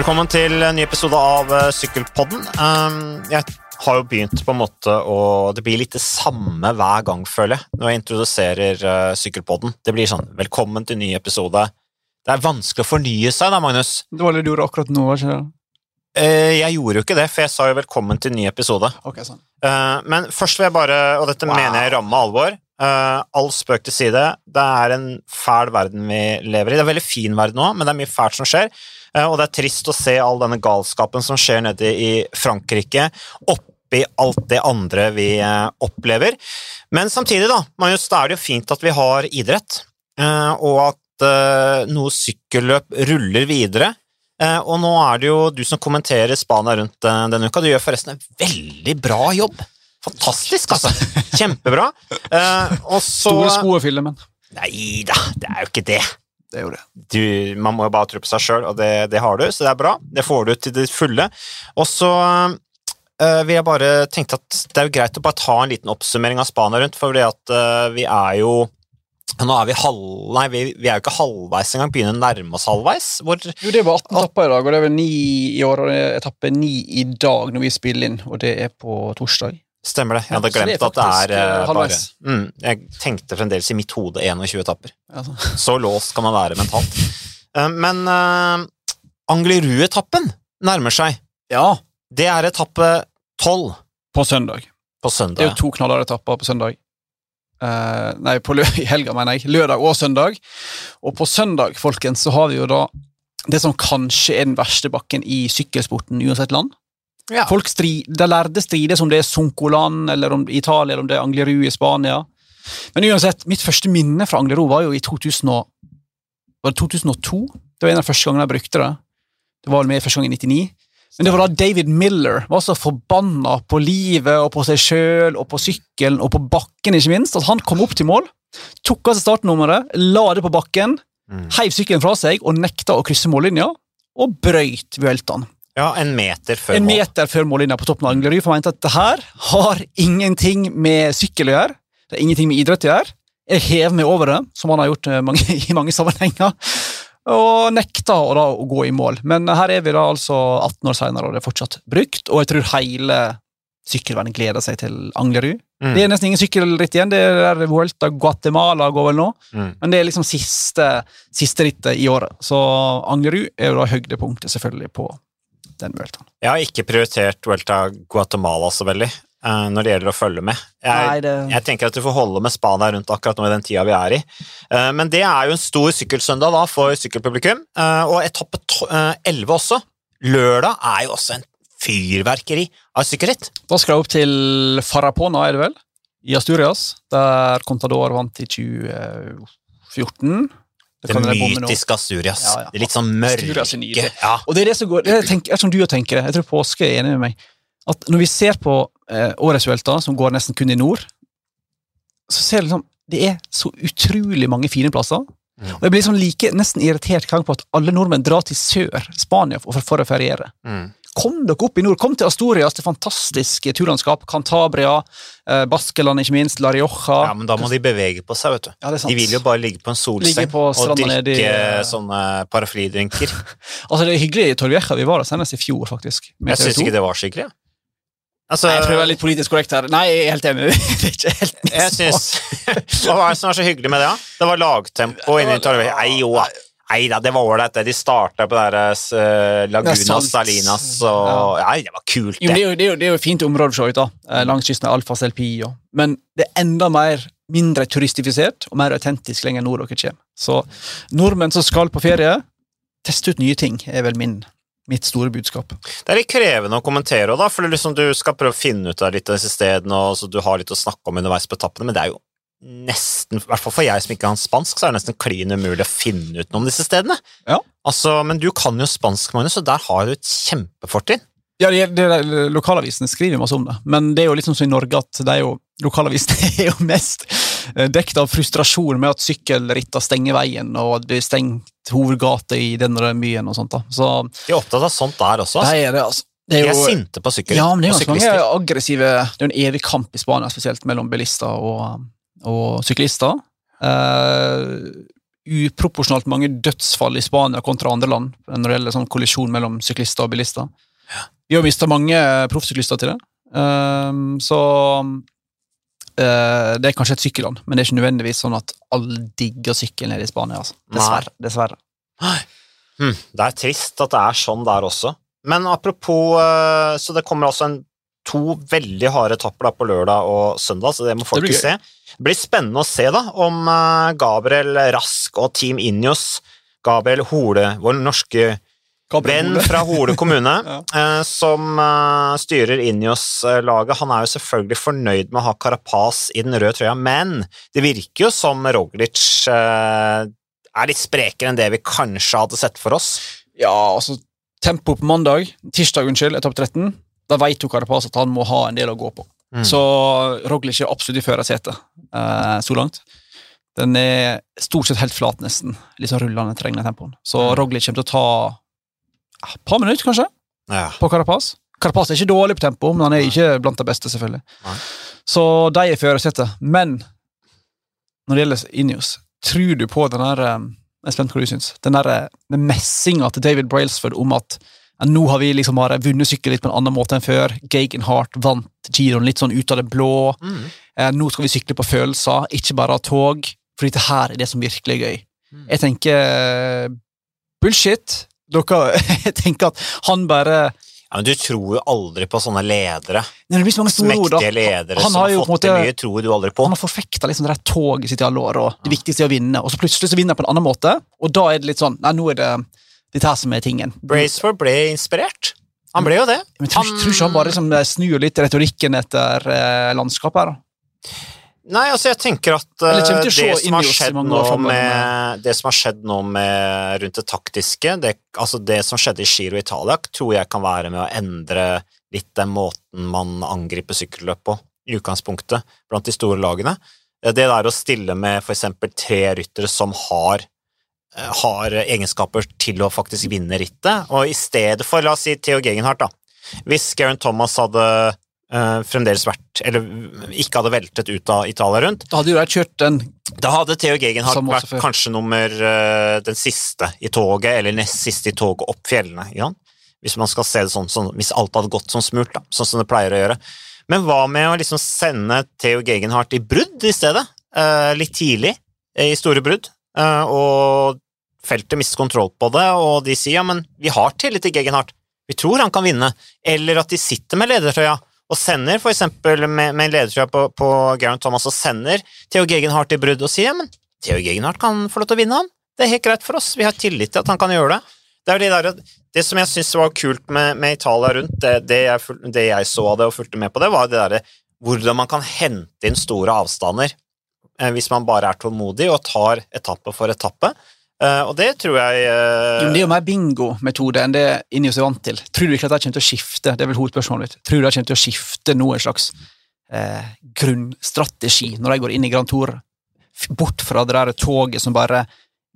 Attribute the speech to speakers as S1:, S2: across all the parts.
S1: Velkommen til en ny episode av eh, Sykkelpodden. Um, jeg har jo begynt på en måte å Det blir litt det samme hver gang, føler jeg, når jeg introduserer uh, Sykkelpodden. Det blir sånn 'velkommen til ny episode'. Det er vanskelig å fornye seg da, Magnus.
S2: Det var det du gjorde akkurat nå, ikke det?
S1: Uh, jeg gjorde jo ikke det, for jeg sa jo 'velkommen til ny episode'.
S2: Okay, sånn.
S1: Men først vil jeg bare, og dette
S2: Wow.
S1: mener jeg i ramme alvor All spøk til side. Det er en fæl verden vi lever i. Det er en veldig fin verden òg, men det er mye fælt som skjer. Uh, og det er trist å se all denne galskapen som skjer nede i Frankrike, oppi alt det andre vi uh, opplever. Men samtidig, da, Magnus, da er det jo fint at vi har idrett, uh, og at noe sykkelløp ruller videre. Eh, og nå er det jo du som kommenterer Spania rundt eh, denne uka. Du gjør forresten en veldig bra jobb. Fantastisk, altså. Kjempebra. Eh, og så
S2: Store sko å fylle, men
S1: Nei da, det er jo ikke det.
S2: Det er jo det.
S1: Du, man må jo bare tro på seg sjøl, og det, det har du, så det er bra. Det får du til det fulle. Og så øh, vil jeg bare tenke at det er jo greit å bare ta en liten oppsummering av Spania rundt, for det at øh, vi er jo nå er vi halv... Nei, vi, vi er jo ikke halvveis engang, begynner å nærme oss halvveis. Hvor
S2: Jo, det bare 18 etapper i dag, og det er vel 9 i år, og det er etappe 9 i dag når vi spiller inn, og det er på torsdag.
S1: Stemmer det. Jeg hadde
S2: Ja, så det
S1: glemt at det er eh,
S2: eh,
S1: bare
S2: halvveis.
S1: mm, Jeg tenkte fremdeles i mitt hode 21 etapper.
S2: Altså.
S1: Så låst kan man være mentalt. Eh, Men uh, Anglerud-etappen nærmer seg.
S2: Ja,
S1: Det er etappe 12
S2: på søndag.
S1: på søndag.
S2: Det er jo to knallharde etapper på søndag. Uh, nei, på i helga, mener jeg. Lørdag og søndag. Og på søndag, folkens, så har vi jo da det som kanskje er den verste bakken i sykkelsporten uansett land.
S1: Ja.
S2: Folk stri, De lærde strides om det er Sunkoland eller om Italia eller om det er Anglerud i Spania. Men uansett, mitt første minne fra Anglerud var jo i 2000 og, var det 2002. Det var en av de første gangene jeg brukte det. Det var vel med første gang i 99. Men det var da David Miller var så forbanna på livet og på seg sjøl og på sykkelen og på bakken, ikke minst, at han kom opp til mål, tok av seg startnummeret, la det på bakken,
S1: Mm.
S2: heiv sykkelen fra seg og nekta å krysse mållinja, og brøyt Vueltaen.
S1: Ja, en meter før
S2: En
S1: mål.
S2: meter før mållinja på toppen av Anglerud, for han mente at det her har ingenting med sykkel å gjøre. Det har ingenting med idrett å gjøre. Jeg hever meg over det, som han har gjort eh, mange, i mange sammenhenger, og nekta å, da, å gå i mål. Men her er vi da altså 18 år senere, og det er fortsatt brukt, og jeg tror hele sykkelverden gleder seg til Anglerud.
S1: Mm.
S2: Det er nesten ingen sykkelritt igjen, det er der Vuelta Guatemala går vel nå,
S1: Mm.
S2: men det er liksom siste, siste rittet i året. Så Anglerud er jo da høydepunktet selvfølgelig på den Vueltaen.
S1: Jeg har ikke prioritert Vuelta Guatemala så veldig eh, når det gjelder å følge med. Jeg,
S2: Nei, det...
S1: Jeg tenker at du får holde med Spania rundt akkurat nå i den tida vi er i. Eh, Men det er jo en stor sykkelsøndag da for sykkelpublikum, eh, og etappe to- eh, 11 også. Lørdag er jo også en fyrverkeri av sykkelritt.
S2: Da skal jeg opp til Farapona, er det vel? I Asturias, der Contador vant i 2014.
S1: Det
S2: jeg nå.
S1: mytiske Asturias.
S2: Ja, ja.
S1: Det litt sånn mørke
S2: er
S1: ja.
S2: Og det er det som går, det er, tenk, er som du tenker det, jeg tror Påske er enig med meg, at når vi ser på eh, årets Vuelta, som går nesten kun i nord, så ser du liksom, det er så utrolig mange fine plasser,
S1: Mm.
S2: og jeg blir liksom like, nesten irritert hver gang på at alle nordmenn drar til sør, Spania, for, for å feriere.
S1: Mm.
S2: Kom dere opp i nord, kom til Astorias, det fantastiske turlandskap, Cantabria, eh, Baskeland ikke minst, La Rioja.
S1: ja, men da må de bevege på seg, vet du.
S2: Ja, er.
S1: De vil jo bare ligge på en solseng
S2: på
S1: og
S2: i,
S1: drikke
S2: de...
S1: sånne paraflydrinker.
S2: Altså, det er hyggelig i Torvieja, vi var der senest i fjor, faktisk.
S1: Jeg syns ikke det var skikkelig. ja. Altså,
S2: Nei, jeg prøver å være litt politisk korrekt her. Nei, jeg er helt enig. Det er ikke helt
S1: Jeg synes, Hva var det som var så hyggelig med det? da? Det var lagtempo. Nei jo da. Nei da, det var ålreit. det. De starta på der uh, Laguna
S2: Det er.
S1: Salinas og Nei, det var kult, det.
S2: er jo, det, er jo, det er jo et fint område, for så vidt, da. eh, langs kysten av Alfa SELPI, Men det er enda mer mindre turistifisert og mer autentisk lenger nord dere kommer. Så nordmenn som skal på ferie, teste ut nye ting, er vel min, mitt store budskap.
S1: Det er litt krevende å kommentere da, for liksom du skal prøve å finne ut av litt av disse stedene, og så du har litt å snakke om underveis på etappene, men det er jo nesten, i hvert fall for jeg som ikke kan spansk, så er det nesten klin umulig å finne ut noe om disse stedene.
S2: Ja.
S1: Altså, Men du kan jo spansk, Magnus, og der har du et kjempefortrinn.
S2: Ja, det, det, Lokalavisene skriver masse om det, men det er jo liksom som i Norge at det er jo, lokalavisene er jo mest dekket dekt av frustrasjon med at sykkelritter stenger veien, og det blir stengt hovedgate i denne byen og sånt. da. Så
S1: De er opptatt av sånt der også. Altså.
S2: det er det, altså. Det
S1: De
S2: er
S1: er sinte på sykkel
S2: ja, men det er jo mange aggressive Det er jo en evig kamp i Spania, spesielt mellom bilister og, og syklister. Uh, uproporsjonalt mange dødsfall i Spania kontra andre land når det gjelder sånn kollisjon mellom syklister og bilister. Vi har mista mange proffsyklister til det. Uh, så uh, det er kanskje et sykkelland, men det er ikke nødvendigvis sånn at alle digger sykkel nede i Spania. Altså. Dessverre. dessverre.
S1: Hm, det er trist at det er sånn der også. Men apropos uh, Så det kommer altså en, to veldig harde etapper på lørdag og søndag, så det må folk
S2: Det
S1: se. Det blir spennende å se da om uh, Gabriel Rask og Team Injos Gabriel Hole, vår norske Venn fra Hole kommune,
S2: Ja.
S1: eh, som eh, styrer Injos-laget. Han er jo selvfølgelig fornøyd med å ha Carapaz i den røde trøya, men det virker jo som Roglic eh, er litt sprekere enn det vi kanskje hadde sett for oss.
S2: Ja, altså Tempo på mandag, tirsdag, unnskyld, etappe 13. Da jo Carapaz at han må ha en del å gå på.
S1: Mm.
S2: Så Roglic er absolutt i førersetet eh, så langt. Den er stort sett helt flat, nesten. Litt sånn rullende trengende tempoen. Så
S1: Mm.
S2: Roglic kommer til å ta et par minutter, kanskje,
S1: Ja.
S2: på Carapaz. Carapaz er ikke dårlig på tempo, men han er ikke blant de beste, selvfølgelig.
S1: Nei.
S2: Så de er i førersetet. Men når det gjelder Ineos, tror du på den der Jeg er spent på hva du syns. Den der eh, med messinga til David Brailsford om at nå har vi liksom bare vunnet sykkel litt på en annen måte enn før. Gegenhardt vant giroen litt sånn ut av det blå.
S1: Mm.
S2: Eh, nå skal vi sykle på følelser, ikke bare ha tog. For dette her er det som virkelig er gøy.
S1: Mm.
S2: Jeg tenker eh, bullshit. Dere, jeg tenker at han bare
S1: Ja, men du tror jo aldri på sånne ledere.
S2: Nei, Det blir så mange.
S1: Mektige ledere
S2: Han
S1: som
S2: har
S1: har
S2: på en
S1: fått til mye, tror du aldri på.
S2: Han har forfekta liksom det der toget sitt i alle år, og det viktigste er å vinne. Og så plutselig så vinner han på en annen måte, og da er det litt sånn Nei, nå er det dette tar som er tingen.
S1: Braceford ble inspirert. Han ble jo det.
S2: Men tror, tror ikke han bare liksom snur litt retorikken etter eh, landskapet da?
S1: Nei, altså jeg tenker at eh,
S2: se
S1: det, som har skjedd nå med, det som har skjedd nå med rundt det taktiske, det, altså det som skjedde i Giro Italia, tror jeg kan være med å endre litt den måten man angriper sykkelløp på, i utgangspunktet, blant de store lagene. Eh, Det der å stille med eksempel tre ryttere som har eh, har egenskaper til å faktisk vinne rittet, og i stedet for, la oss si Theo Gegenhardt, da. Hvis Geraint Thomas hadde eh, fremdeles vært, eller ikke hadde veltet ut av Italia rundt,
S2: Da hadde jo jeg kjørt den
S1: da hadde Theo Gegenhardt vært kanskje nummer eh, den siste i toget, eller nest siste i toget opp fjellene. Ja? Hvis man skal se det sånn, sånn, hvis alt hadde gått som smurt, da, sånn som det pleier å gjøre. Men hva med å liksom sende Theo Gegenhardt i brudd i stedet? Eh, litt tidlig eh, i store brudd, eh, og feltet mister kontroll på det, og de sier ja, men vi har tillit til Gegenhardt, vi tror han kan vinne, eller at de sitter med ledertrøya og sender for eksempel med, med ledertrøya på, på Geraint Thomas og sender Theo Gegenhardt i brudd og sier ja, men Theo Gegenhardt kan få lov til å vinne, han. Det er helt greit for oss, vi har tillit til at han kan gjøre det. Det, det, der, det som jeg syns var kult med, med Italia rundt, det, det, jeg, det jeg så av det og fulgte med på det, var det derre hvordan man kan hente inn store avstander eh, hvis man bare er tålmodig og tar etappe for etappe. Eh, og det tror jeg eh,
S2: Det er jo mer bingo-metode enn det Ineos er vant til. Tror du ikke at de kommer til å skifte? Det er vel hovedspørsmålet mitt. Tror du de kommer til å skifte noen slags eh, grunnstrategi når de går inn i Grand Tour? Bort fra det der toget som bare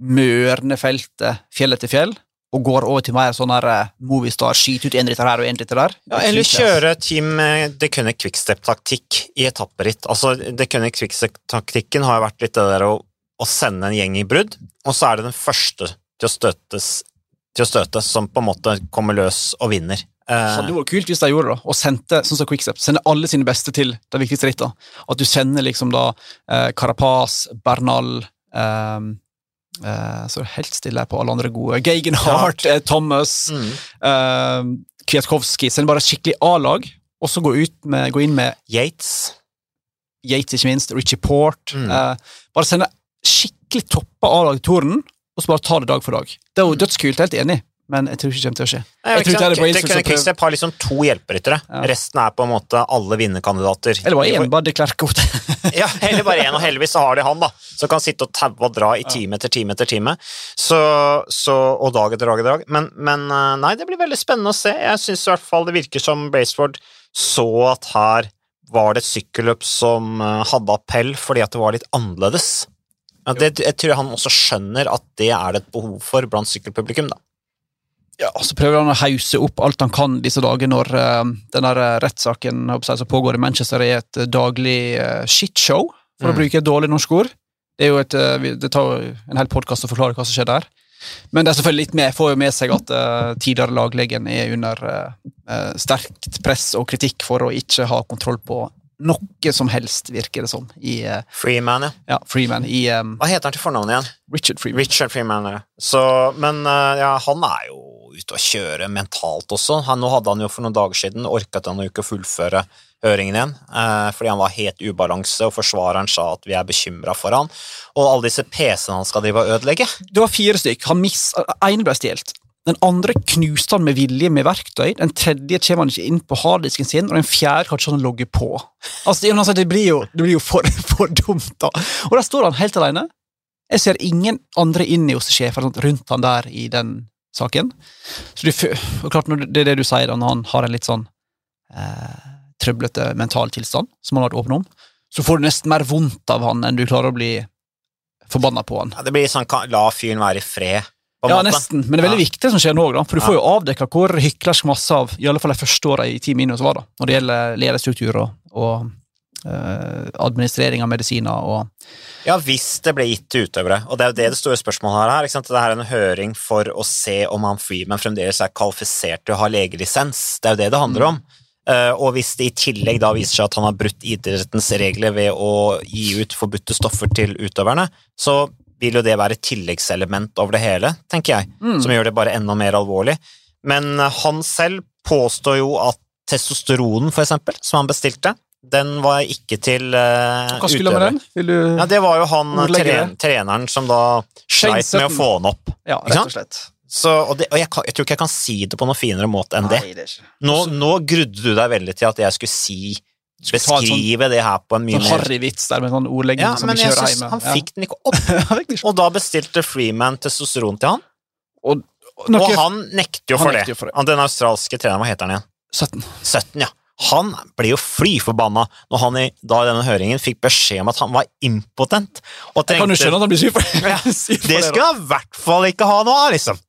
S2: mørner feltet fjell etter fjell, og går over til mer sånn her eh, Movistar, skyte ut en ritter her og en ritter der?
S1: Ja, eller kjøre Team Det kunne Quickstep-taktikk i etapperitt. Altså, det kunne Quickstep-taktikken har vært litt det der å, å sende en gjeng i brudd, og så er det den første til å, støtes, til å støte som på en måte kommer løs og vinner. Det
S2: hadde vært kult hvis de gjorde det, og sendte sånn som Quickstep, sende alle sine beste til de viktigste rittene. At du sender liksom da eh, Carapaz, Bernal eh, eh, Så helt stille jeg på alle andre gode. Geigenhardt, ja. Thomas,
S1: mm.
S2: uh, Kwiatkowski. Send bare skikkelig A-lag, og så gå, med, gå inn med
S1: Yates.
S2: Yates, ikke minst, Richie Port.
S1: Mm.
S2: Uh, bare sende skikkelig toppa A-lag i Toren, og så bare ta det dag for dag. Det er jo dødskult, helt enig, men jeg tror ikke det kommer til å skje.
S1: Nei,
S2: Jeg tror ikke det er
S1: Quickstep har liksom to hjelperyttere.
S2: Ja.
S1: Resten er på en måte alle vinnerkandidater.
S2: Eller bare én, bare de Klerk godt
S1: Ja, eller bare én, og heldigvis så har de han, da, som kan sitte og taue og dra i time etter time etter time. Så, så, og dag etter dag etter dag. Men, men eh, nei, det blir veldig spennende å se. Jeg syns i hvert fall det virker som Braceford så at her var det et sykkelløp som eh, hadde appell fordi at det var litt annerledes. Ja, det, jeg tror han også skjønner at det er det et behov for blant sykkelpublikum, da.
S2: Ja, så prøver han å hause opp alt han kan disse dager når uh, den eh, rettssaken å som pågår i Manchester, er et eh, daglig uh, shitshow, for å
S1: Mm.
S2: bruke et dårlig norsk ord. Det, er jo et, uh, det tar en hel podkast å forklare hva som skjer der. Men det er selvfølgelig litt med, får jo med seg at uh, tidligere laglegen er under sterkt press og kritikk for å ikke ha kontroll på noe som helst, virker det som, i
S1: Freeman, ja.
S2: ja, Freeman. I um,
S1: Hva heter han til fornavn igjen?
S2: Richard Freeman.
S1: Richard Freeman. ja. Så, men ja, han er jo ute og kjøre mentalt også. Han, nå hadde han jo for noen dager siden orket han jo ikke å fullføre høringen igjen, eh, fordi han var helt ubalanse, og forsvareren sa at vi er bekymra for han. Og alle disse PC-ene han skal drive og ødelegge.
S2: Det var fire stykk. Han miss, ene ble stjålet. Den andre knuste han med vilje med verktøy. Den tredje kommer han ikke inn på harddisken sin, og den fjerde kan ikke han logge på. Altså, det- blir jo, det blir jo for, for dumt, da. Og der står han helt alene. Jeg ser ingen andre inn i hos sjefen rundt han der i den saken. Så det, og klart, det er det du sier, da, når han har en litt sånn eh, trøblete mental tilstand, som han har vært åpen om, så får du nesten mer vondt av han enn du klarer å bli forbanna på han.
S1: Ja, det blir sånn la fyren være i fred,
S2: Ja,
S1: måte.
S2: nesten, men det er veldig
S1: Ja.
S2: viktig det som skjer nå, da, for du
S1: Ja.
S2: får jo avdekka hvor hyklersk masse av i alle fall de første åra i Team Innos var, da, når det gjelder lederstruktur og, og administrering av medisiner og
S1: Ja, hvis det ble gitt til utøvere, og det er jo det det store spørsmålet her er. ikke? Det er en høring for å se om han Freeman fremdeles er kvalifisert til å ha legelisens. Det er jo det det handler om. Eh, og hvis det i tillegg da viser seg at han har brutt idrettens regler ved å gi ut forbudte stoffer til utøverne, så vil jo det være et tilleggselement over det hele, tenker jeg,
S2: Mm.
S1: som gjør det bare enda mer alvorlig. Men eh, han selv påstår jo at testosteronen, for eksempel, som han bestilte, den var ikke til uh,
S2: Hva skulle han med den? Du
S1: ja, det var jo han tren, treneren som da sleit med å få den opp.
S2: Ja, rett og slett.
S1: Så, og det, og jeg, kan, jeg tror ikke jeg kan si det på noe finere måte enn det.
S2: Nei, det det
S1: Nå, nå grudde du deg veldig til at jeg skulle si
S2: Beskrive sånn-
S1: Beskrive det her på en mye
S2: Sånn
S1: mer
S2: harry vits der med sånn ordlegging
S1: Ja,
S2: som
S1: jeg
S2: kjører hjemme.
S1: han
S2: Ja.
S1: fikk den ikke opp. Og da bestilte Freeman testosteron til han,
S2: og, og,
S1: og han nekter jo for,
S2: nekter
S1: det.
S2: for det.
S1: Den australske treneren, hva heter han igjen?
S2: 17.
S1: 17, ja. Han ble jo fly forbanna når han i, da i denne høringen fikk beskjed om at han var impotent. Og
S2: Kan du skjønne at han blir sur for
S1: Ja,
S2: sur for
S1: Det
S2: da?
S1: skulle han i hvert fall ikke ha noe av, liksom.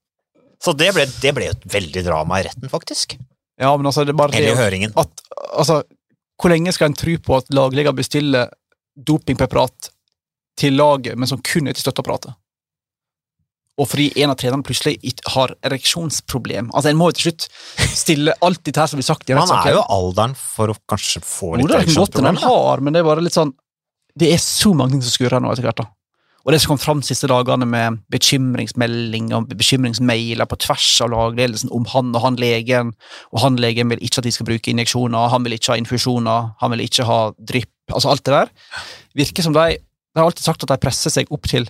S1: Så det ble, det ble et veldig drama i retten, faktisk.
S2: Ja, men altså, det er bare
S1: Eller i
S2: det
S1: høringen.
S2: at altså, Hvor lenge skal en tro på at lagleger bestiller dopingpreparat til laget, men som kun er til støtteapparatet? Og fordi en av trenerne plutselig har ereksjonsproblem. Altså, En må jo til slutt stille alt dette her som blir sagt i
S1: Han er jo alderen for å kanskje få litt
S2: er enn han har, men det er bare litt sånn Det er så mange ting som skurrer nå etter hvert. da. Og det som kom fram de siste dagene med bekymringsmelding og bekymringsmailer på tvers av lagledelsen om han og han legen, og han legen vil ikke at de skal bruke injeksjoner, han vil ikke ha infusjoner, han vil ikke ha drypp, altså alt det der, virker som de De har alltid sagt at de presser seg opp til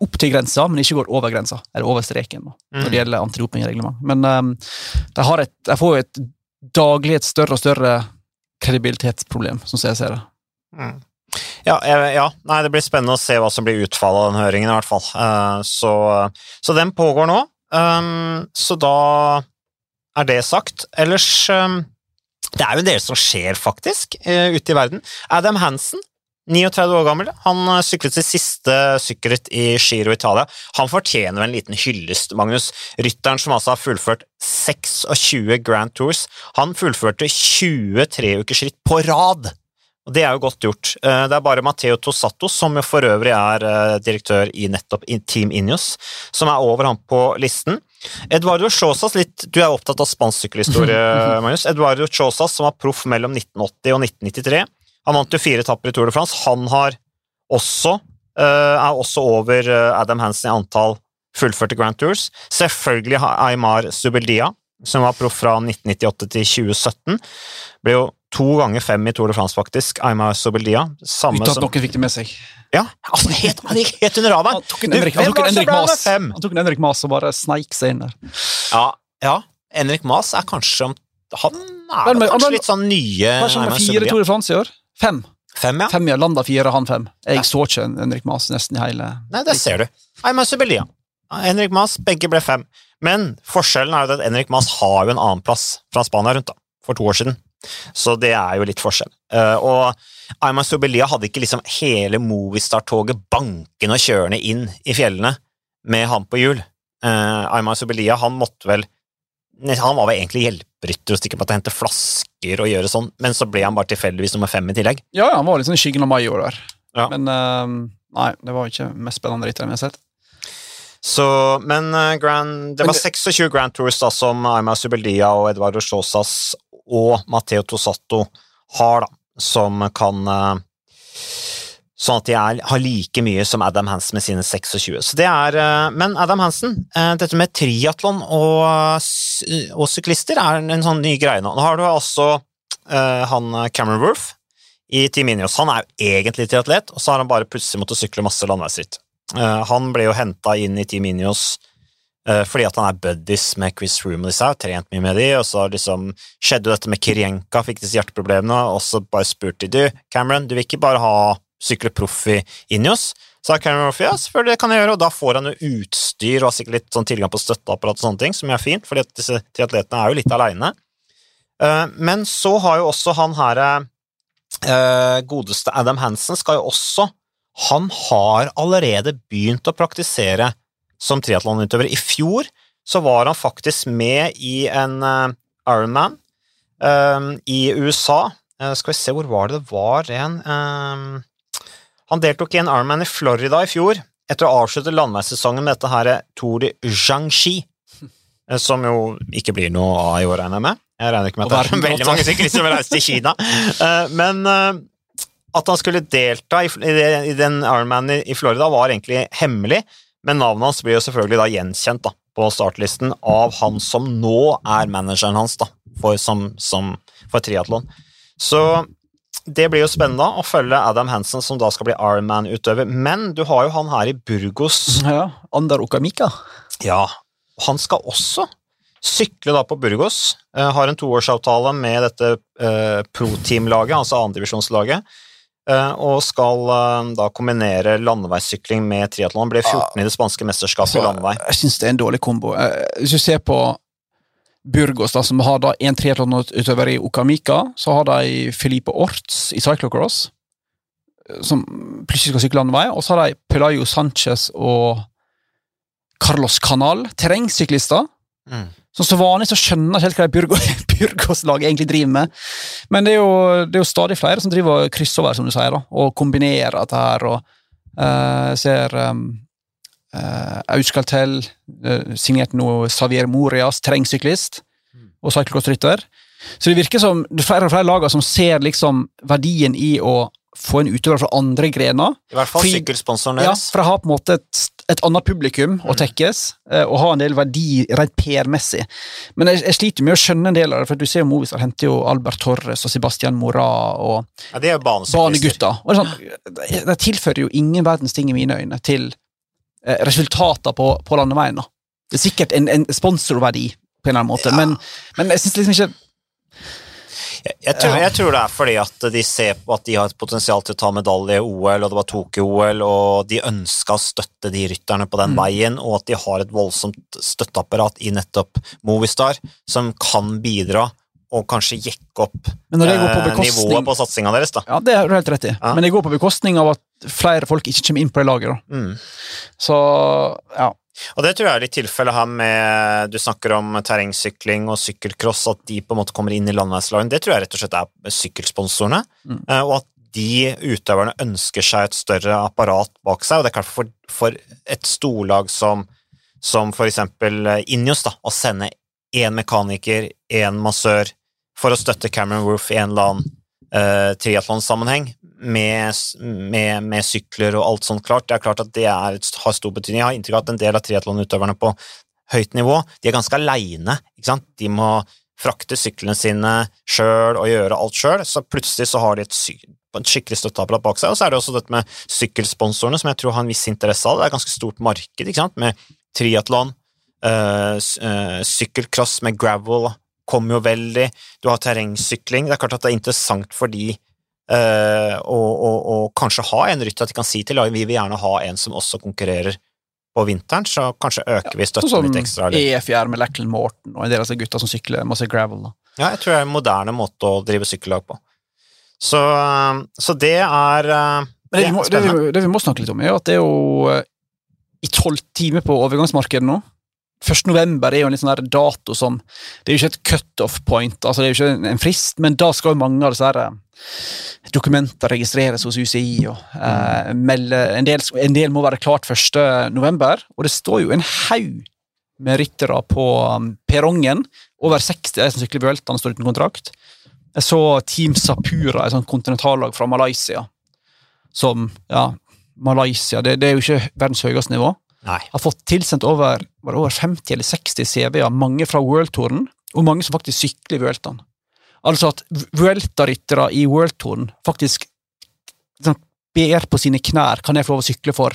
S2: opp til grensa, men ikke går over grensa, eller over streken, da, når det
S1: Mm.
S2: gjelder antidopingreglement. Men um, de, har et, de får jo et daglig et større og større kredibilitetsproblem, som jeg ser det.
S1: Mm. Ja, ja, nei, det blir spennende å se hva som blir utfallet av den høringen, i hvert fall. Uh, Så, så den pågår nå. Um, Så da er det sagt. Ellers um, Det er jo en del som skjer, faktisk, eh, ute i verden. Adam Hansen, 39 år gammel, han eh, syklet sitt siste sykkelritt i Giro Italia. Han fortjener en liten hyllest, Magnus. Rytteren som altså har fullført 26 Grand Tours. Han fullførte 23 ukers ritt på rad! Og det er jo godt gjort. Eh, Det er bare Matteo Tosato, som jo for øvrig er eh, direktør i nettopp Team Ineos, som er over ham på listen. Eduardo Chosas, litt, du er opptatt av spansk sykkelhistorie, Magnus. Eduardo Chosas, som var proff mellom 1980 og 1993. Han vant jo fire etapper i Tour de France. Han har også, eh, er også over eh, Adam Hansen i antall fullførte Grand Tours. Selvfølgelig Aymar Subeldia, som var proff fra 1998 til 2017. Ble jo to ganger fem i Tour de France, faktisk. Aymar Subeldia. Samme
S2: Uten at noen fikk det med seg.
S1: Ja, altså, helt, han gikk helt under radaren!
S2: Han tok en Henrik, han tok en Henrik Mas? Han tok en Henrik Mas og bare sneik seg inn der.
S1: Ja, ja. Henrik Mas er kanskje om Han er
S2: Men- men-
S1: kanskje
S2: men-
S1: litt sånn nye
S2: Kanskje han har fire Tour de France i år? Fem.
S1: Fem, ja.
S2: Fem ja, Landa fire, han fem. Jeg
S1: Ja.
S2: så ikke Henrik Mas nesten i hele
S1: Nei, det ser du. Aymar Subelia. Henrik Mas, begge ble fem. Men forskjellen er jo at Henrik Mas har jo en annen plass fra Spania rundt, da, for to år siden. Så det er jo litt forskjell. Eh, og Ayman Sobelia hadde ikke liksom hele Movistar-toget bankende og kjørende inn i fjellene med han på hjul. Uh, Ayman Sobelia, han måtte vel Han var vel egentlig hjelperytter og stikke på at hente flasker og gjøre sånn, men så ble han bare tilfeldigvis nummer fem i tillegg.
S2: Ja, ja, han var litt sånn i skyggen av Major der.
S1: Ja.
S2: Men ehm, Nei, det var ikke mest spennende rytteren jeg har sett.
S1: Så, men eh, Grand, det var 26 Grand Tours da, som Aima Subeldia og Eduardo Sjåsas og Matteo Tosato har, da, som kan eh, Sånn at de er, har like mye som Adam Hansen med sine 26. Så det er, eh, men Adam Hansen, eh, dette med triatlon og, og syklister er en sånn ny greie nå. Nå har du altså uh, han Cameron Wolff i Team Ineos. Han er jo egentlig triatlet, og så har han bare plutselig måttet sykle masse landeveisritt. Uh, han ble jo henta inn i Team Ineos uh, fordi at han er buddies med Chris Room og disse, har trent mye med de, og så liksom skjedde jo dette med Kirienka, fikk disse hjerteproblemene, og så bare spurte de du, Cameron, du vil ikke bare ha sykle proff i Ineos? Sa Cameron Murphy ja, selvfølgelig kan jeg gjøre, og da får han jo utstyr og sikkert litt sånn tilgang på støtteapparat og sånne ting, som er fint, fordi at disse triatletene er jo litt aleine. Men så har jo også han her eh, godeste Adam Hansen skal jo også Han har allerede begynt å praktisere som triatlonutøver. I fjor så var han faktisk med i en eh, Ironman eh, i USA. Eh, skal vi se, hvor var det det var en eh, Han deltok i en Ironman i Florida i fjor, etter å ha avsluttet landeveissesongen med dette her Tour de Jiangxi, eh, som jo ikke blir noe av i år, regner jeg med. Jeg regner ikke med at det er veldig mange syklister som vil reise til Kina. Eh, Men eh, at han skulle delta i, den Ironman i, i Florida, var egentlig hemmelig, men navnet hans blir jo selvfølgelig da gjenkjent da, på startlisten av han som nå er manageren hans da, for, som, som, for triatlon. Så det blir jo spennende å følge Adam Hansen, som da skal bli Ironman-utøver. Men du har jo han her i Burgos.
S2: Ja, Andar Okamika.
S1: Ja, han skal også sykle da på Burgos. Uh, har en toårsavtale med dette uh, pro-team-laget, altså andredivisjonslaget. Uh, og skal uh, da kombinere landeveissykling med triatlon. Ble 14 i det spanske mesterskapet i landevei.
S2: Jeg syns det er en dårlig kombo. Hvis du ser på Burgos, da, som har da en triatlonutøver i Okamika, så har de Felipe Orts i cyclocross, eh, som plutselig skal sykle landevei, og så har de Pelayo Sanchez og Carlos Canal, terrengsyklister.
S1: Mm.
S2: Så så vanlig så skjønner jeg ikke helt hva Burgos- Burgos-laget egentlig driver med. Men det er, jo, det er jo stadig flere som driver og kryssover, som du sier, da, og kombinerer dette her. og uh, ser um, uh, Auskaltel uh, signerte nå Xavier Morias, terrengsyklist og cyclocross-rytter. Så det virker som det er flere og flere lag som ser liksom verdien i å få en utøver fra andre grener.
S1: I hvert fall
S2: sykkelsponsoren
S1: sykkelsponsoren
S2: Ja, for å ha på en måte et, et annet publikum å tekkes, uh, og ha en del verdi rent PR-messig. Men jeg, jeg sliter med å skjønne en del av det, for du ser jo Movistar henter jo Albert Torres og Sebastian Mora og
S1: Ja, det er
S2: banegutta. Og det, sånn, det, tilfører jo ingen verdens ting i mine øyne til eh, resultater på, på landeveien. da. Det er sikkert en, en sponsorverdi, på en eller annen måte,
S1: Ja.
S2: men, men jeg syns liksom ikke
S1: Jeg, jeg, tror, jeg tror det er fordi at de ser på at de har et potensial til å ta medalje i OL, og det var Tokyo-OL, og de ønska å støtte de rytterne på den
S2: Mm.
S1: veien, og at de har et voldsomt støtteapparat i nettopp Movistar, som kan bidra og kanskje jekke opp
S2: på
S1: eh, nivået på satsinga deres. da.
S2: Ja, det har du helt rett i,
S1: Ja.
S2: men det går på bekostning av at flere folk ikke kommer inn på det laget. da.
S1: Mm.
S2: Så ja.
S1: Og det tror jeg er litt tilfellet her med Du snakker om terrengsykling og sykkelcross, at de på en måte kommer inn i landeveislagen. Det tror jeg rett og slett er sykkelsponsorene,
S2: Mm.
S1: eh, og at de utøverne ønsker seg et større apparat bak seg. Og det er klart for, for et storlag som, som for eksempel eh, Injos, da, å sende én mekaniker, én massør, for å støtte Cameron Roof i en eller annen uh, triatlonsammenheng, med, med, med sykler og alt sånt klart. Det er klart at det er, har stor betydning. Jeg har inntrykk av at en del av triatlonutøverne på høyt nivå, de er ganske aleine. De må frakte syklene sine sjøl og gjøre alt sjøl, så plutselig så har de et, et skikkelig støtteapparat bak seg. Og så er det også dette med sykkelsponsorene, som jeg tror har en viss interesse av det. Er et ganske stort marked, med triatlon, uh, sykkelcross med gravel kommer jo veldig, du har terrengsykling. Det er klart at det er interessant for de eh, og, og, å kanskje ha en rytter at de kan si til laget vi vil gjerne ha en som også konkurrerer på vinteren, så kanskje øker vi
S2: Sånn
S1: støtten
S2: sånn
S1: litt ekstra. Eller?
S2: EF gjør med Lackland Morton og en del av disse gutta som sykler masse gravel. da.
S1: Ja, jeg tror det er en moderne måte å drive sykkellag på. Så, så det er eh,
S2: det, vi må, det, vi, det vi må snakke litt om, er at det er jo eh, i tolv timer på overgangsmarkedet nå. 1. november er jo en litt sånn der dato som Det er jo ikke et cut-off point, altså det er jo ikke en- frist, men da skal jo mange av disse her eh, dokumenter registreres hos UCI. og uh, melde, en, del, en del må være klart 1. november, og det står jo en haug med ryttere på um, perrongen. Over 60 er som sykler Vueltaen står uten kontrakt. Jeg så Team Sapura, et sånt kontinentallag fra Malaysia. Som, ja, Malaysia, det, det er jo ikke verdens høyeste nivå.
S1: Nei.
S2: Har fått tilsendt over, var det over 50 eller 60 CV-er, mange fra Worldtouren, og mange som faktisk sykler Vueltaen. Altså at Vuelta-ryttere i Worldtouren faktisk sånn, ber på sine knær kan jeg få lov å sykle for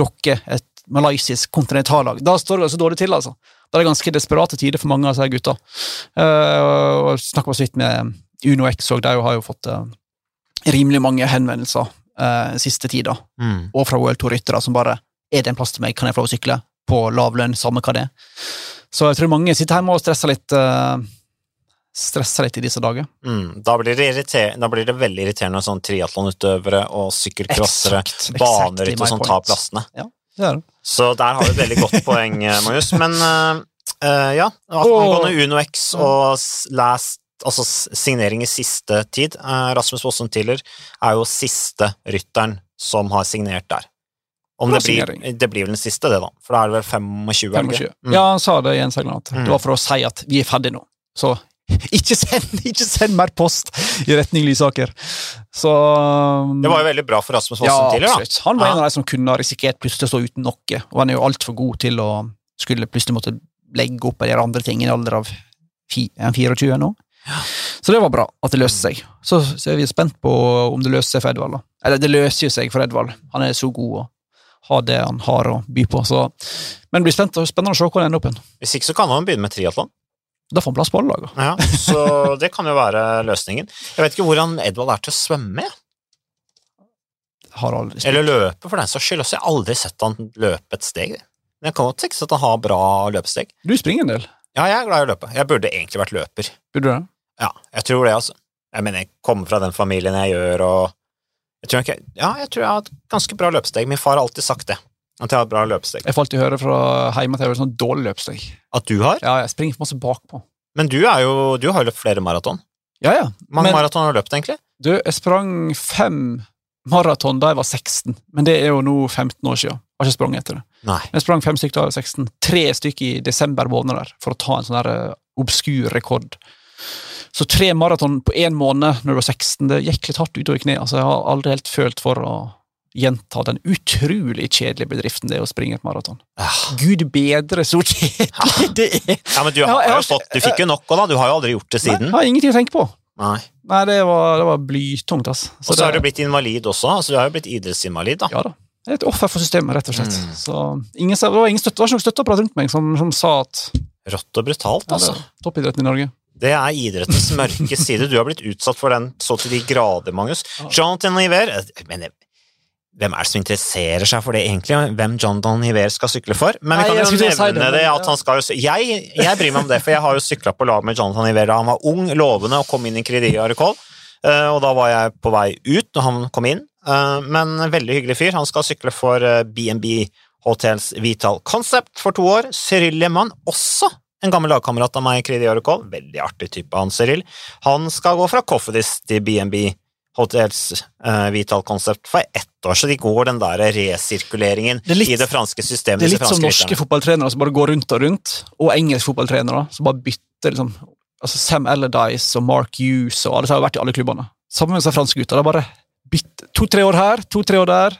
S2: dere, et malaysisk kontinentallag. Da står det altså dårlig til, altså. Da er det ganske desperate tider for mange av disse gutta. Uh, og Snakka så vidt med Uno X, òg, de har jo fått uh, rimelig mange henvendelser uh, siste tida,
S1: Mm.
S2: og fra World Tour-ryttere som bare Er det en plass til meg, kan jeg få lov å sykle? På lav lønn, samme hva det er. Så jeg tror mange sitter hjemme og stresser litt uh, Stresser litt i disse dager.
S1: Mm. Da, blir det da blir det veldig irriterende når sånn triatlonutøvere og sykkelcrossere, baneryttere som tar plassene.
S2: Det er det.
S1: Så der har du et veldig godt poeng, eh, Marius. Men uh, eh, ja, angående UnoX og last Altså signering i siste tid. Rasmus Fossum Tiller er jo siste rytteren som har signert der. Om det blir, det blir vel den siste, det, da. For da er det vel 25? er
S2: 25.
S1: Mm.
S2: Ja, han sa det i en segment. at
S1: Mm.
S2: Det var for å si at vi er ferdige nå. Så ikke send, ikke send mer post i retning Lysaker. Så
S1: Det var jo veldig bra for Rasmus Fossen
S2: Ja,
S1: tidligere, da.
S2: absolutt. Han var
S1: Ja.
S2: en av de som kunne risikert plutselig å stå uten noe, og han er jo altfor god til å skulle plutselig måtte legge opp eller gjøre andre ting i en alder av fi, er 24 nå. Så det var bra at det løste seg. Så, så er vi spent på om det løser seg for Edvald. da. Eller det løser jo seg for Edvald. Han er så god og har det han har å by på. Så. Men det blir spennende å se hvor han ender opp igjen.
S1: Hvis ikke så kan han begynne med triatlon.
S2: Da får han plass på alle laga.
S1: Ja, så det kan jo være løsningen. Jeg vet ikke hvordan Edvald er til å svømme.
S2: Har aldri
S1: eller løpe, for den saks skyld. også. Jeg har aldri sett han løpe et steg. Men jeg kan godt tenke meg at han har bra løpesteg.
S2: Du springer en del.
S1: Ja, jeg er glad i å løpe. Jeg burde egentlig vært løper.
S2: Burde du det?
S1: Ja, jeg tror det, altså. Jeg mener, jeg kommer fra den familien jeg gjør, og jeg tror, ikke, ja, jeg tror jeg har et ganske bra løpesteg. Min far har alltid sagt det. At har et bra løpesteg.
S2: Jeg får alltid høre fra hjemme at jeg har sånn dårlig løpsteg.
S1: At du har?
S2: Ja, jeg springer for masse bakpå.
S1: Men du, er jo, du har jo løpt flere maraton.
S2: Ja, ja.
S1: Mange maraton har du løpt, egentlig?
S2: Du, jeg sprang fem maraton da jeg var 16, men det er jo nå 15 år siden. Jeg Har ikke sprunget etter det.
S1: Nei.
S2: Jeg sprang fem stykker da jeg var 16. Tre stykker i desember måned der, for å ta en sånn der eh, obskur rekord. Så tre maraton på én måned når du var 16, det gikk litt hardt utover kneet. Altså, jeg har aldri helt følt for å gjenta den utrolig kjedelige bedriften det er å springe et maraton.
S1: Ah.
S2: Gud bedre så kjedelig det er!
S1: Ja, men du har jo fått Du fikk jo nok òg, da. Du har jo aldri gjort det siden.
S2: Nei, jeg har ingenting å tenke på.
S1: Nei.
S2: Nei, det var, det var blytungt, altså.
S1: Og så har du blitt invalid også. altså Du har jo blitt idrettsinvalid, da.
S2: Ja da. Et offer for systemet, rett og slett.
S1: Mm.
S2: Så ingen, det var ingen støtte, det var ikke noe støtteapparat rundt meg som, som sa at
S1: Rått og brutalt, altså.
S2: Ja, toppidretten i Norge.
S1: Det er idrettens mørke side. Du har blitt utsatt for den så til de grader, Magnus. Jonathan Niver eh, men eh, Hvem er det som interesserer seg for det, egentlig? Hvem Jonathan Hiver skal sykle for? Men vi kan
S2: Nei,
S1: jo
S2: nevne si det,
S1: det, at han skal jo jeg, jeg bryr meg om det, for jeg har jo sykla på lag med Jonathan Hiver da han var ung, lovende, og kom inn i Cridia Recall. Eh, og da var jeg på vei ut når han kom inn. Eh, men veldig hyggelig fyr. Han skal sykle for eh, BNB Hotels Vital Concept for to år. Cyril Lemann, også en gammel lagkamerat av meg i Cridia Recall. Veldig artig type, han Cyril. Han skal gå fra Coffedis til BNB Hotels uh, Vital Concept for ett år, så de går den der resirkuleringen
S2: Det litt-
S1: i det franske systemet.
S2: Det er litt som norske fotballtrenere som bare går rundt og rundt, og engelske fotballtrenere som bare bytter liksom altså Sam Allardyce og Mark Hughes og alle har vært i alle klubbene. Sammen med disse franske gutta. Det er bare to-tre år her, to-tre år der,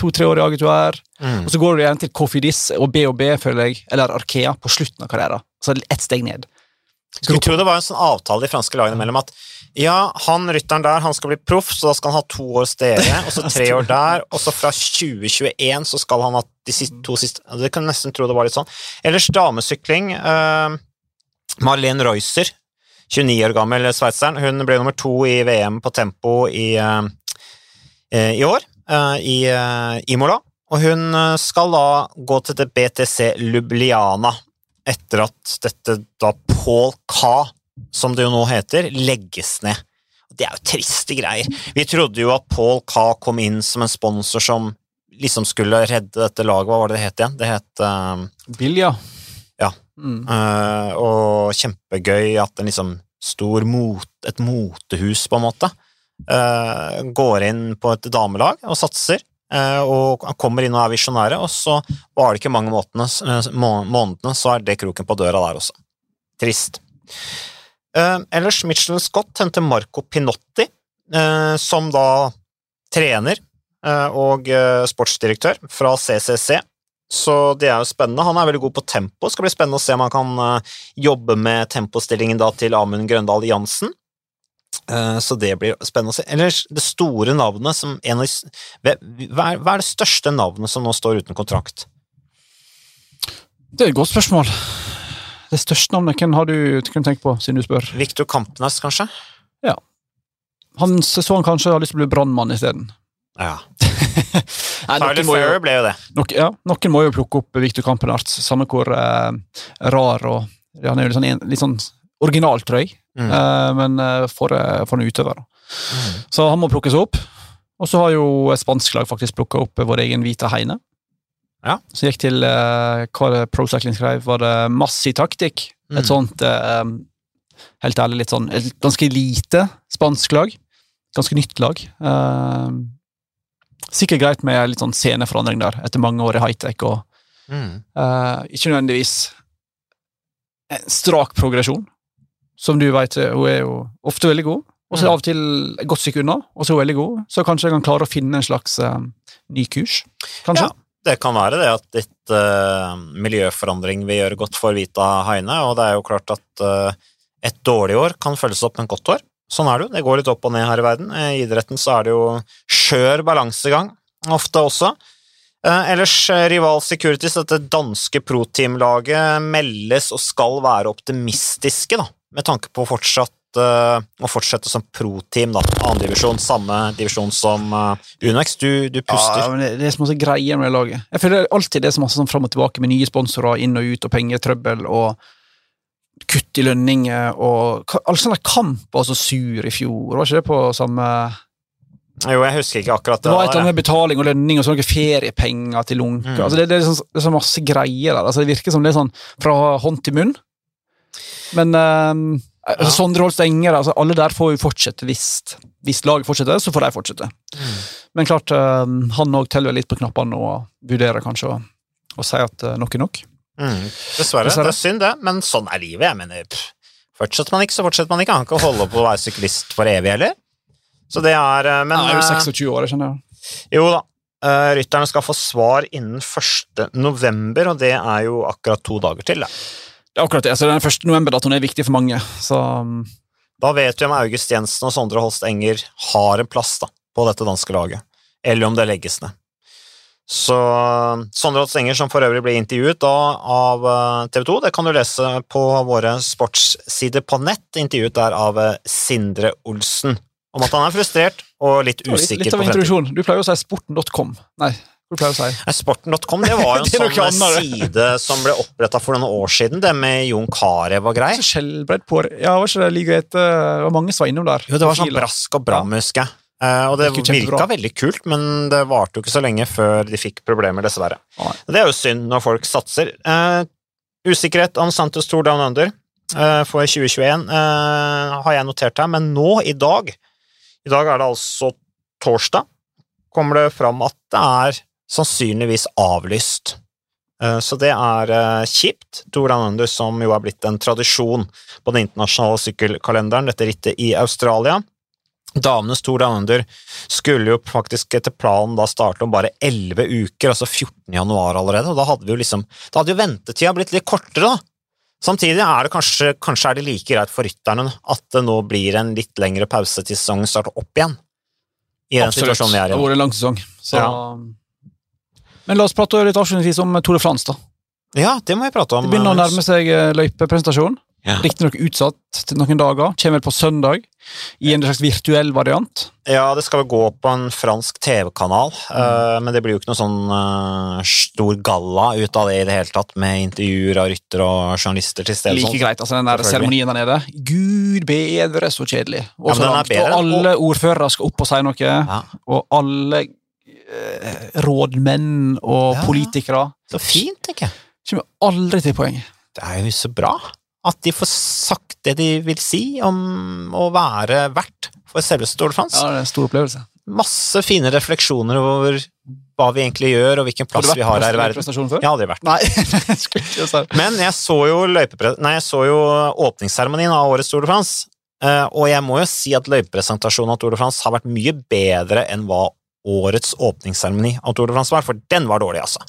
S2: to-tre år i Agutuer.
S1: Mm.
S2: Og så går du igjen til Kofidis og BOB, føler jeg, eller Arkea, på slutten av karrieren. Så ett steg ned.
S1: Skulle tro det var en sånn avtale de franske lagene mellom at ja, han rytteren der han skal bli proff, så da skal han ha to år stedet, og så tre år der, og så fra 2021 så skal han ha de siste, to siste Det kan nesten tro det var litt sånn. Ellers damesykling. Uh, Marlene Reusser, 29 år gammel sveitseren, hun ble nummer to i VM på tempo i, eh, eh, i år, eh, i Imola. Og hun skal da gå til det BTC Lubliana etter at dette da Paul K, som det jo nå heter, legges ned. Det er jo triste greier. Vi trodde jo at Paul K kom inn som en sponsor som liksom skulle redde dette laget. Hva var det det het igjen? Det het eh,
S2: Bilja.
S1: Ja.
S2: Mm.
S1: Uh, og kjempegøy at en liksom stor mot, et motehus, på en måte, uh, går inn på et damelag og satser. og kommer inn og er visjonære, og så var det ikke mange månedene, må- månedene, så er det kroken på døra der også. Trist. Eh, ellers, Michelin Scott henter Marco Pinotti, eh, som da trener eh, og sportsdirektør fra CCC. Så det er jo spennende. Han er veldig god på tempo. Skal bli spennende å se om han kan jobbe med tempostillingen da til Amund Grøndal Jansen. Så det blir spennende å se. Ellers, det store navnet som en av de hva er det største navnet som nå står uten kontrakt?
S2: Det er et godt spørsmål. Det største navnet, hvem har du kunnet tenke på, siden du spør?
S1: Victor Kampnes, kanskje?
S2: Han så han kanskje har lyst til å bli brannmann isteden.
S1: Ja.
S2: Nei,
S1: Tyler Ferrer ble jo det.
S2: Nok, ja, noen må jo plukke opp Victor Kampenarts, samme hvor eh, rar og ja, Han er jo litt sånn, en- litt sånn original, tror jeg,
S1: Mm.
S2: eh, men eh, for, eh, for en utøver.
S1: Mm.
S2: Så han må plukkes opp. Og så har jo et spansk lag faktisk plukka opp vår egen Vita Heine.
S1: Ja.
S2: som gikk til uh, hva Pro Cycling skrev, var det Massi Taktikk.
S1: Mm.
S2: Et sånt uh, Helt ærlig, litt sånn et ganske lite spansk lag. Ganske nytt lag. Uh, sikkert greit med litt sånn sceneforandring der, etter mange år i high-tech. og
S1: Mm.
S2: Ikke nødvendigvis en strak progresjon. Som du vet, hun er jo ofte veldig god, og så er av og til et godt stykke unna, og så er hun veldig god. Så kanskje jeg kan klare å finne en slags ny kurs, kanskje.
S1: Ja, det kan være det at litt uh, miljøforandring vil gjøre godt for Vita Heine, og det er jo klart at uh, et dårlig år kan følges opp med et godt år. Sånn er det jo, det går litt opp og ned her i verden. I idretten så er det jo skjør balansegang, ofte også. Eh, ellers, eh, Rival Securities, dette danske pro-team-laget, meldes og skal være optimistiske, da, med tanke på fortsatt eh, å fortsette som pro-team, da. Annendivisjon, samme divisjon som eh, Unex. Du, du puster.
S2: Ja, men det, det er så masse greier med det laget. Jeg føler alltid det er så masse sånn fram og tilbake med nye sponsorer, inn og ut, og pengetrøbbel, og kutt i lønninger, og All sånne kamp var så sur i fjor, var ikke det på samme
S1: Jo, jeg husker ikke akkurat det.
S2: Det var et eller annet med betaling og lønning og så noen feriepenger til lunker.
S1: Mm.
S2: Altså det, det, er sånn, det er så masse greier der. Altså det virker som det er sånn fra hånd til munn. Men altså
S1: Ja.
S2: Sondre Holst Enger, altså alle der får jo fortsette hvis, hvis laget fortsetter, så får de fortsette.
S1: Mm.
S2: Men klart, eh, han òg teller litt på knappene og vurderer kanskje å, å si at uh, nok er nok.
S1: Mm. Dessverre.
S2: Dessverre.
S1: Det er synd, det, men sånn er livet. Jeg mener, Fortsetter man ikke, så fortsetter man ikke. Han kan holde på å være syklist for evig heller. Så det er eh, Men
S2: Han er jo
S1: eh,
S2: 26 år, jeg skjønner jeg.
S1: jo da. eh, Rytterne skal få svar innen 1. november, og det er jo akkurat to dager til. Da,
S2: Det er akkurat det. Så den 1. november-datoen er viktig for mange. Så um,
S1: da vet vi om August Jensen og Sondre Holst Enger har en plass da, på dette danske laget, eller om det legges ned. Så Sondre Holst Enger, som for øvrig ble intervjuet da av TV 2, det kan du lese på våre sportssider på nett, intervjuet der av eh, Sindre Olsen, om at han er frustrert og litt
S2: usikker. var litt, litt av introduksjon. Du pleier jo å si sporten.com. Nei,
S1: Nei, Sporten.com det var jo en sånn
S2: annet,
S1: side som ble oppretta for noen år siden, det med Jon Carew og greier.
S2: Så skjellbredd på Ja, var ikke det like greit? Det var mange som var innom der.
S1: Jo, det var sånn brask og bram, husker jeg. Eh, og det virka veldig kult, men det varte jo ikke så lenge før de fikk problemer, dessverre. Det er jo synd når folk satser. Uh, usikkerhet om Santos Tour Down Under uh, for 2021 uh, har jeg notert her, men nå, i dag I dag er det altså torsdag, kommer det fram at det er sannsynligvis avlyst. Eh, Så det er eh, kjipt. Tour Down Under, som jo er blitt en tradisjon på den internasjonale sykkelkalenderen, dette rittet i Australia. Damenes Tour Down Under skulle jo faktisk etter planen da starte om bare 11 uker, altså 14. januar allerede, og da hadde vi jo liksom Da hadde jo ventetida blitt litt kortere, da. Samtidig er det kanskje, kanskje er det like greit for rytterne at det nå blir en litt lengre pause til sesongen starter opp igjen. I den
S2: Absolutt.
S1: situasjonen vi er
S2: Det har vært en lang sesong. Så.
S1: Ja.
S2: Men la oss prate litt avslutningsvis om Tour de France. da.
S1: Ja, det må vi prate om.
S2: Det begynner å nærme seg eh, løypepresentasjon.
S1: Ja.
S2: Riktignok utsatt til noen dager. Kommer vel på søndag i en slags virtuell variant.
S1: Ja, det skal vel gå på en fransk TV-kanal, eh, men det blir jo ikke noe sånn eh, stor galla ut av det i det hele tatt, med intervjuer av ryttere og journalister til stede.
S2: Like greit, altså den der seremonien der nede. Gud bedre, så kjedelig. Og
S1: Ja,
S2: så langt.
S1: bedre,
S2: Og alle ordførere skal opp og si noe.
S1: Ja.
S2: Og alle rådmenn og
S1: Ja,
S2: politikere
S1: Så fint, tenker jeg.
S2: kommer aldri til poenget.
S1: Det er jo så bra at de får sagt det de vil si om å være verdt for selveste Tour de France.
S2: Ja, det er en stor opplevelse.
S1: Masse fine refleksjoner over hva vi egentlig gjør, og hvilken plass vi har her i verden. Jeg har aldri vært
S2: Nei.
S1: Men jeg så jo, nei, jeg så jo åpningsseremonien av årets Tour de France, eh, og jeg må jo si at løypepresentasjonen av Tour de France har vært mye bedre enn hva årets åpningsseremoni av Tour de France var, for den var dårlig, altså.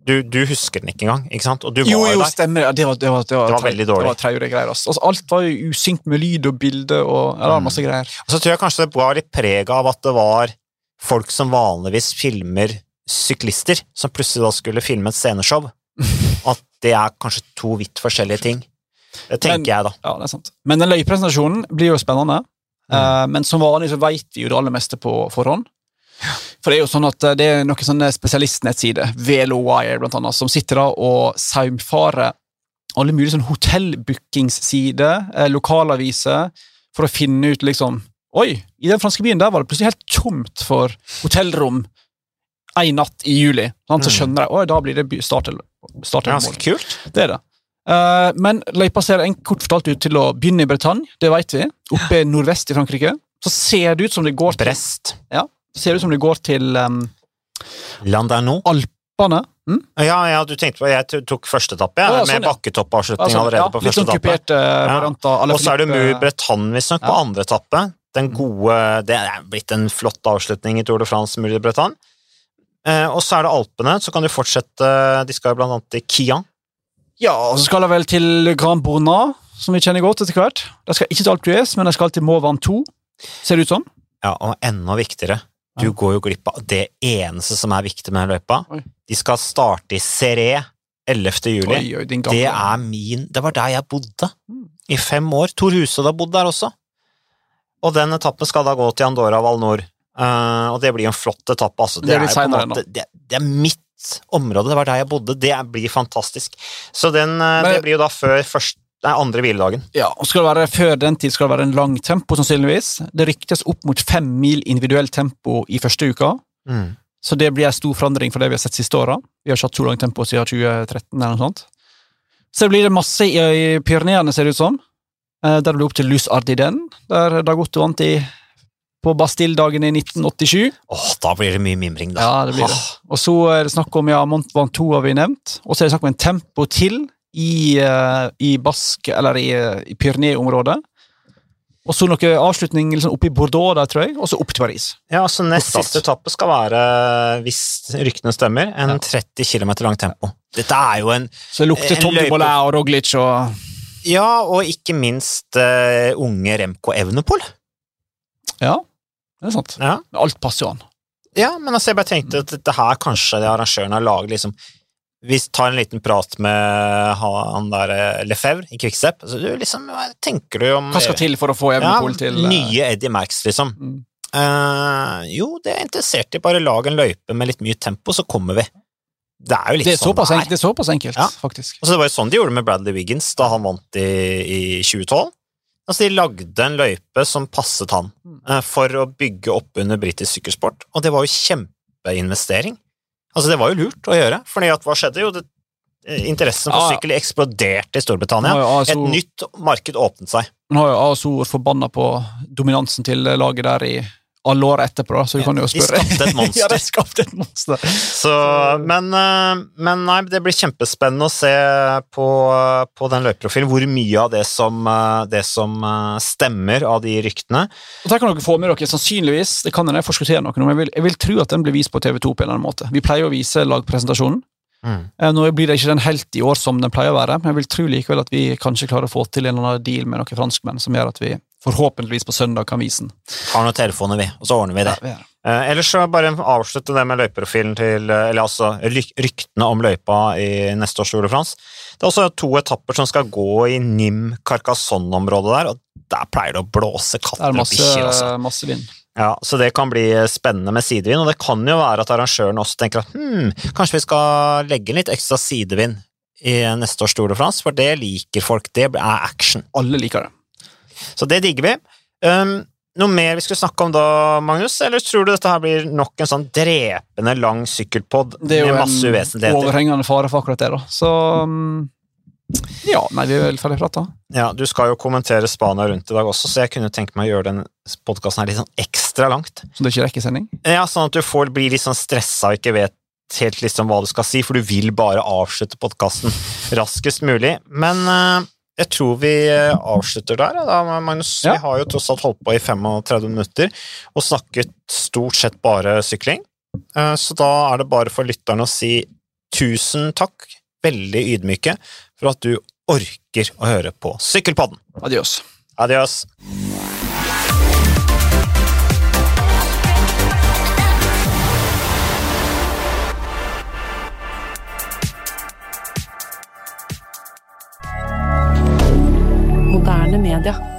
S1: Du, du husker den ikke engang, ikke sant? Og du var
S2: Jo,
S1: jo
S2: stemmer. Ja, det var, det var, det var,
S1: Det var veldig dårlig.
S2: Det var greier. altså. Altså, alt var jo usynkt med lyd og bilde og ja, var masse greier.
S1: Og så tror jeg kanskje det var litt preg av at det var folk som vanligvis filmer syklister, som plutselig da skulle filme et sceneshow. At det er kanskje to vidt forskjellige ting. Det tenker
S2: Men-
S1: jeg, da.
S2: Ja, det er sant. Men den løypresentasjonen blir jo spennende. Eh, men som vanlig så vet vi jo det aller meste på forhånd. For det er jo sånn at eh, det er noen sånne spesialistnettsider, VeloWire blant annet, som sitter da og saumfarer alle mulige sånn hotellbookingssider, eh, lokalaviser, for å finne ut liksom Oi, i den franske byen der var det plutselig helt tomt for hotellrom en natt i juli. Sant? Så
S1: Mm.
S2: skjønner jeg oi, da blir det by- start eller start
S1: Ganske kult.
S2: Det er det. Eh, men løypa ser en kort fortalt ut til å begynne i Bretagne, det vet vi. Oppe nordvest i Frankrike. Så ser det ut som det går til,
S1: Brest.
S2: ser det ut som det går til um,
S1: Landerneau.
S2: Alpene. Mm?
S1: Ja, ja, du tenkte på Jeg tok første etappe,
S2: Å, ja,
S1: med
S2: sånn, ja.
S1: bakketoppavslutning
S2: Altså,
S1: allerede
S2: ja,
S1: på første
S2: sånn
S1: etappe.
S2: kuperte varianter.
S1: Og så er det. Mur Bretagne, visstnok, på
S2: Ja.
S1: andre etappe. Den gode Det er blitt en flott avslutning i Tour de France, de Bretagne. Eh, og så er det Alpene, så kan du fortsette De skal blant annet til Kian.
S2: Ja, og så skal jeg vel til Grand Bourna, som vi kjenner godt etter hvert. De skal ikke til Alpe men de skal til Mont Ventoux, ser det ut som.
S1: Ja, og enda viktigere, du går jo glipp av det eneste som er viktig med løypa.
S2: Oi.
S1: De skal starte i Seré 11. juli.
S2: Oi, oi.
S1: Det er min Det var der jeg bodde
S2: Mm.
S1: i fem år. Tor Hushovd har bodd der også. Og den etappen skal da gå til Andorra Val Nord. Eh, og det blir en flott etappe, altså.
S2: Det er
S1: på en
S2: senere
S1: måte- det, det er mitt område, det var der jeg bodde. Det blir fantastisk. Så den, eh,
S2: Men-
S1: det blir jo da før første nei, andre hviledagen.
S2: Ja, og skal det være, Før den tid skal det være en lang tempo, sannsynligvis. Det ryktes opp mot fem mil individuell tempo i første uka.
S1: Mm.
S2: Så det blir en stor forandring for det vi har sett siste åra. Vi har ikke hatt så langt tempo siden 2013. eller noe sånt. Så blir det masse i, i Pyreneene, ser det ut som. Eh, Der det blir opp til Luz Ardiden, der Dag Otto vant i, på Bastille-dagen i 1987.
S1: Åh, da blir det mye mimring, da.
S2: Ja, det blir det. Og så er det snakk om ja, Mont Ventoux har vi nevnt. Og så er det snakk om en tempo til i, eh, i Bask, eller i, i Pyrenee-området. Og så noe avslutning liksom oppe i Bordeaux der, tror jeg, og så opp til Paris.
S1: Ja, så nest siste etappe skal være, hvis ryktene stemmer, en
S2: Ja.
S1: 30 km lang tempo. Dette er jo en
S2: Så det lukter
S1: Tommy
S2: Tom
S1: løype-
S2: og Roglic og
S1: Ja, og ikke minst uh, unge Remco Evenepool.
S2: Ja, det er sant.
S1: Ja.
S2: Alt passer jo an.
S1: ja, men altså, jeg bare tenkte at dette her kanskje det arrangøren har laget liksom Vi tar en liten prat med han der eh, Lefebvre i Quickstep. Altså, du, liksom, hva tenker du om
S2: Hva skal til for å få
S1: ja,
S2: Evenepool til eh,
S1: Nye Eddie Max, liksom.
S2: mm.
S1: Uh, jo, det er interessert i bare lag en løype med litt mye tempo, så kommer vi. Det er jo litt
S2: det, er
S1: sånn det
S2: enkelt,
S1: er.
S2: det er såpass enkelt,
S1: Ja.
S2: faktisk.
S1: Altså, det var jo sånn de gjorde med Bradley Wiggins da han vant i, i 2012. Altså, de lagde en løype som passet han,
S2: Mm.
S1: eh, for å bygge opp under britisk sykkelsport, og det var jo kjempeinvestering. Altså, det var jo lurt å gjøre, for hva skjedde? Jo, det, eh, interessen for sykkel eksploderte i Storbritannia. Et nytt marked åpnet seg.
S2: nå har jo ASO vært forbanna på dominansen til laget der i alle år etterpå, da, så du kan jo spørre.
S1: De skapte et monster.
S2: ja, de skapte et monster.
S1: Så, men, eh, men nei, det blir kjempespennende å se på, på den løypeprofilen hvor mye av det som, eh, det som eh, stemmer av de ryktene.
S2: Og der kan dere få med dere sannsynligvis, det kan jeg forskuttere noe, men jeg vil, jeg vil tro at den blir vist på TV2 på en eller annen måte. Vi pleier å vise lagpresentasjonen. Mm. Nå blir det ikke den helt i år som den pleier å være, men jeg vil tro likevel at vi kanskje klarer å få til en eller annen deal med noen franskmenn som gjør at vi forhåpentligvis på søndag kan vise den.
S1: Har noen telefoner, vi, og så ordner vi det.
S2: Ja, vi.
S1: Eh, ellers så bare avslutte det med løypeprofilen til eh, Eller altså ryktene om løypa i neste års Tour de France. Det er også to etapper som skal gå i Nim-Carcassonne-området der, og der pleier det å blåse katter
S2: er
S1: og bikkjer. Altså.
S2: masse vind.
S1: Ja, så det kan bli spennende med sidevind, og det kan jo være at arrangøren også tenker at hm, kanskje vi skal legge inn litt ekstra sidevind i neste års Tour de France, for det liker folk. Det er action.
S2: Alle liker det.
S1: Så det digger vi. Um, noe mer vi skulle snakke om da, Magnus? Eller tror du dette her blir nok en sånn drepende lang sykkelpod
S2: Det er jo
S1: masse
S2: en overhengende fare for akkurat det, da. Så um, Ja, nei, vi er vel ferdig prata.
S1: Ja, Du skal jo kommentere Spania rundt i dag også, så jeg kunne tenke meg å gjøre den podkasten litt sånn ekstra langt.
S2: Så det ikke rekkesending?
S1: Ja, Sånn at du får bli litt sånn stressa og ikke vet helt liksom hva du skal si, for du vil bare avslutte podkasten raskest mulig. Men eh, jeg tror vi eh, avslutter der, da, Magnus.
S2: Ja.
S1: Vi har jo tross alt holdt på i 35 minutter og snakket stort sett bare sykling. Eh, Så da er det bare for lytterne å si tusen takk, veldig ydmyke, for at du orker å høre på Sykkelpodden.
S2: Adios.
S1: Adios.
S3: Moderne media.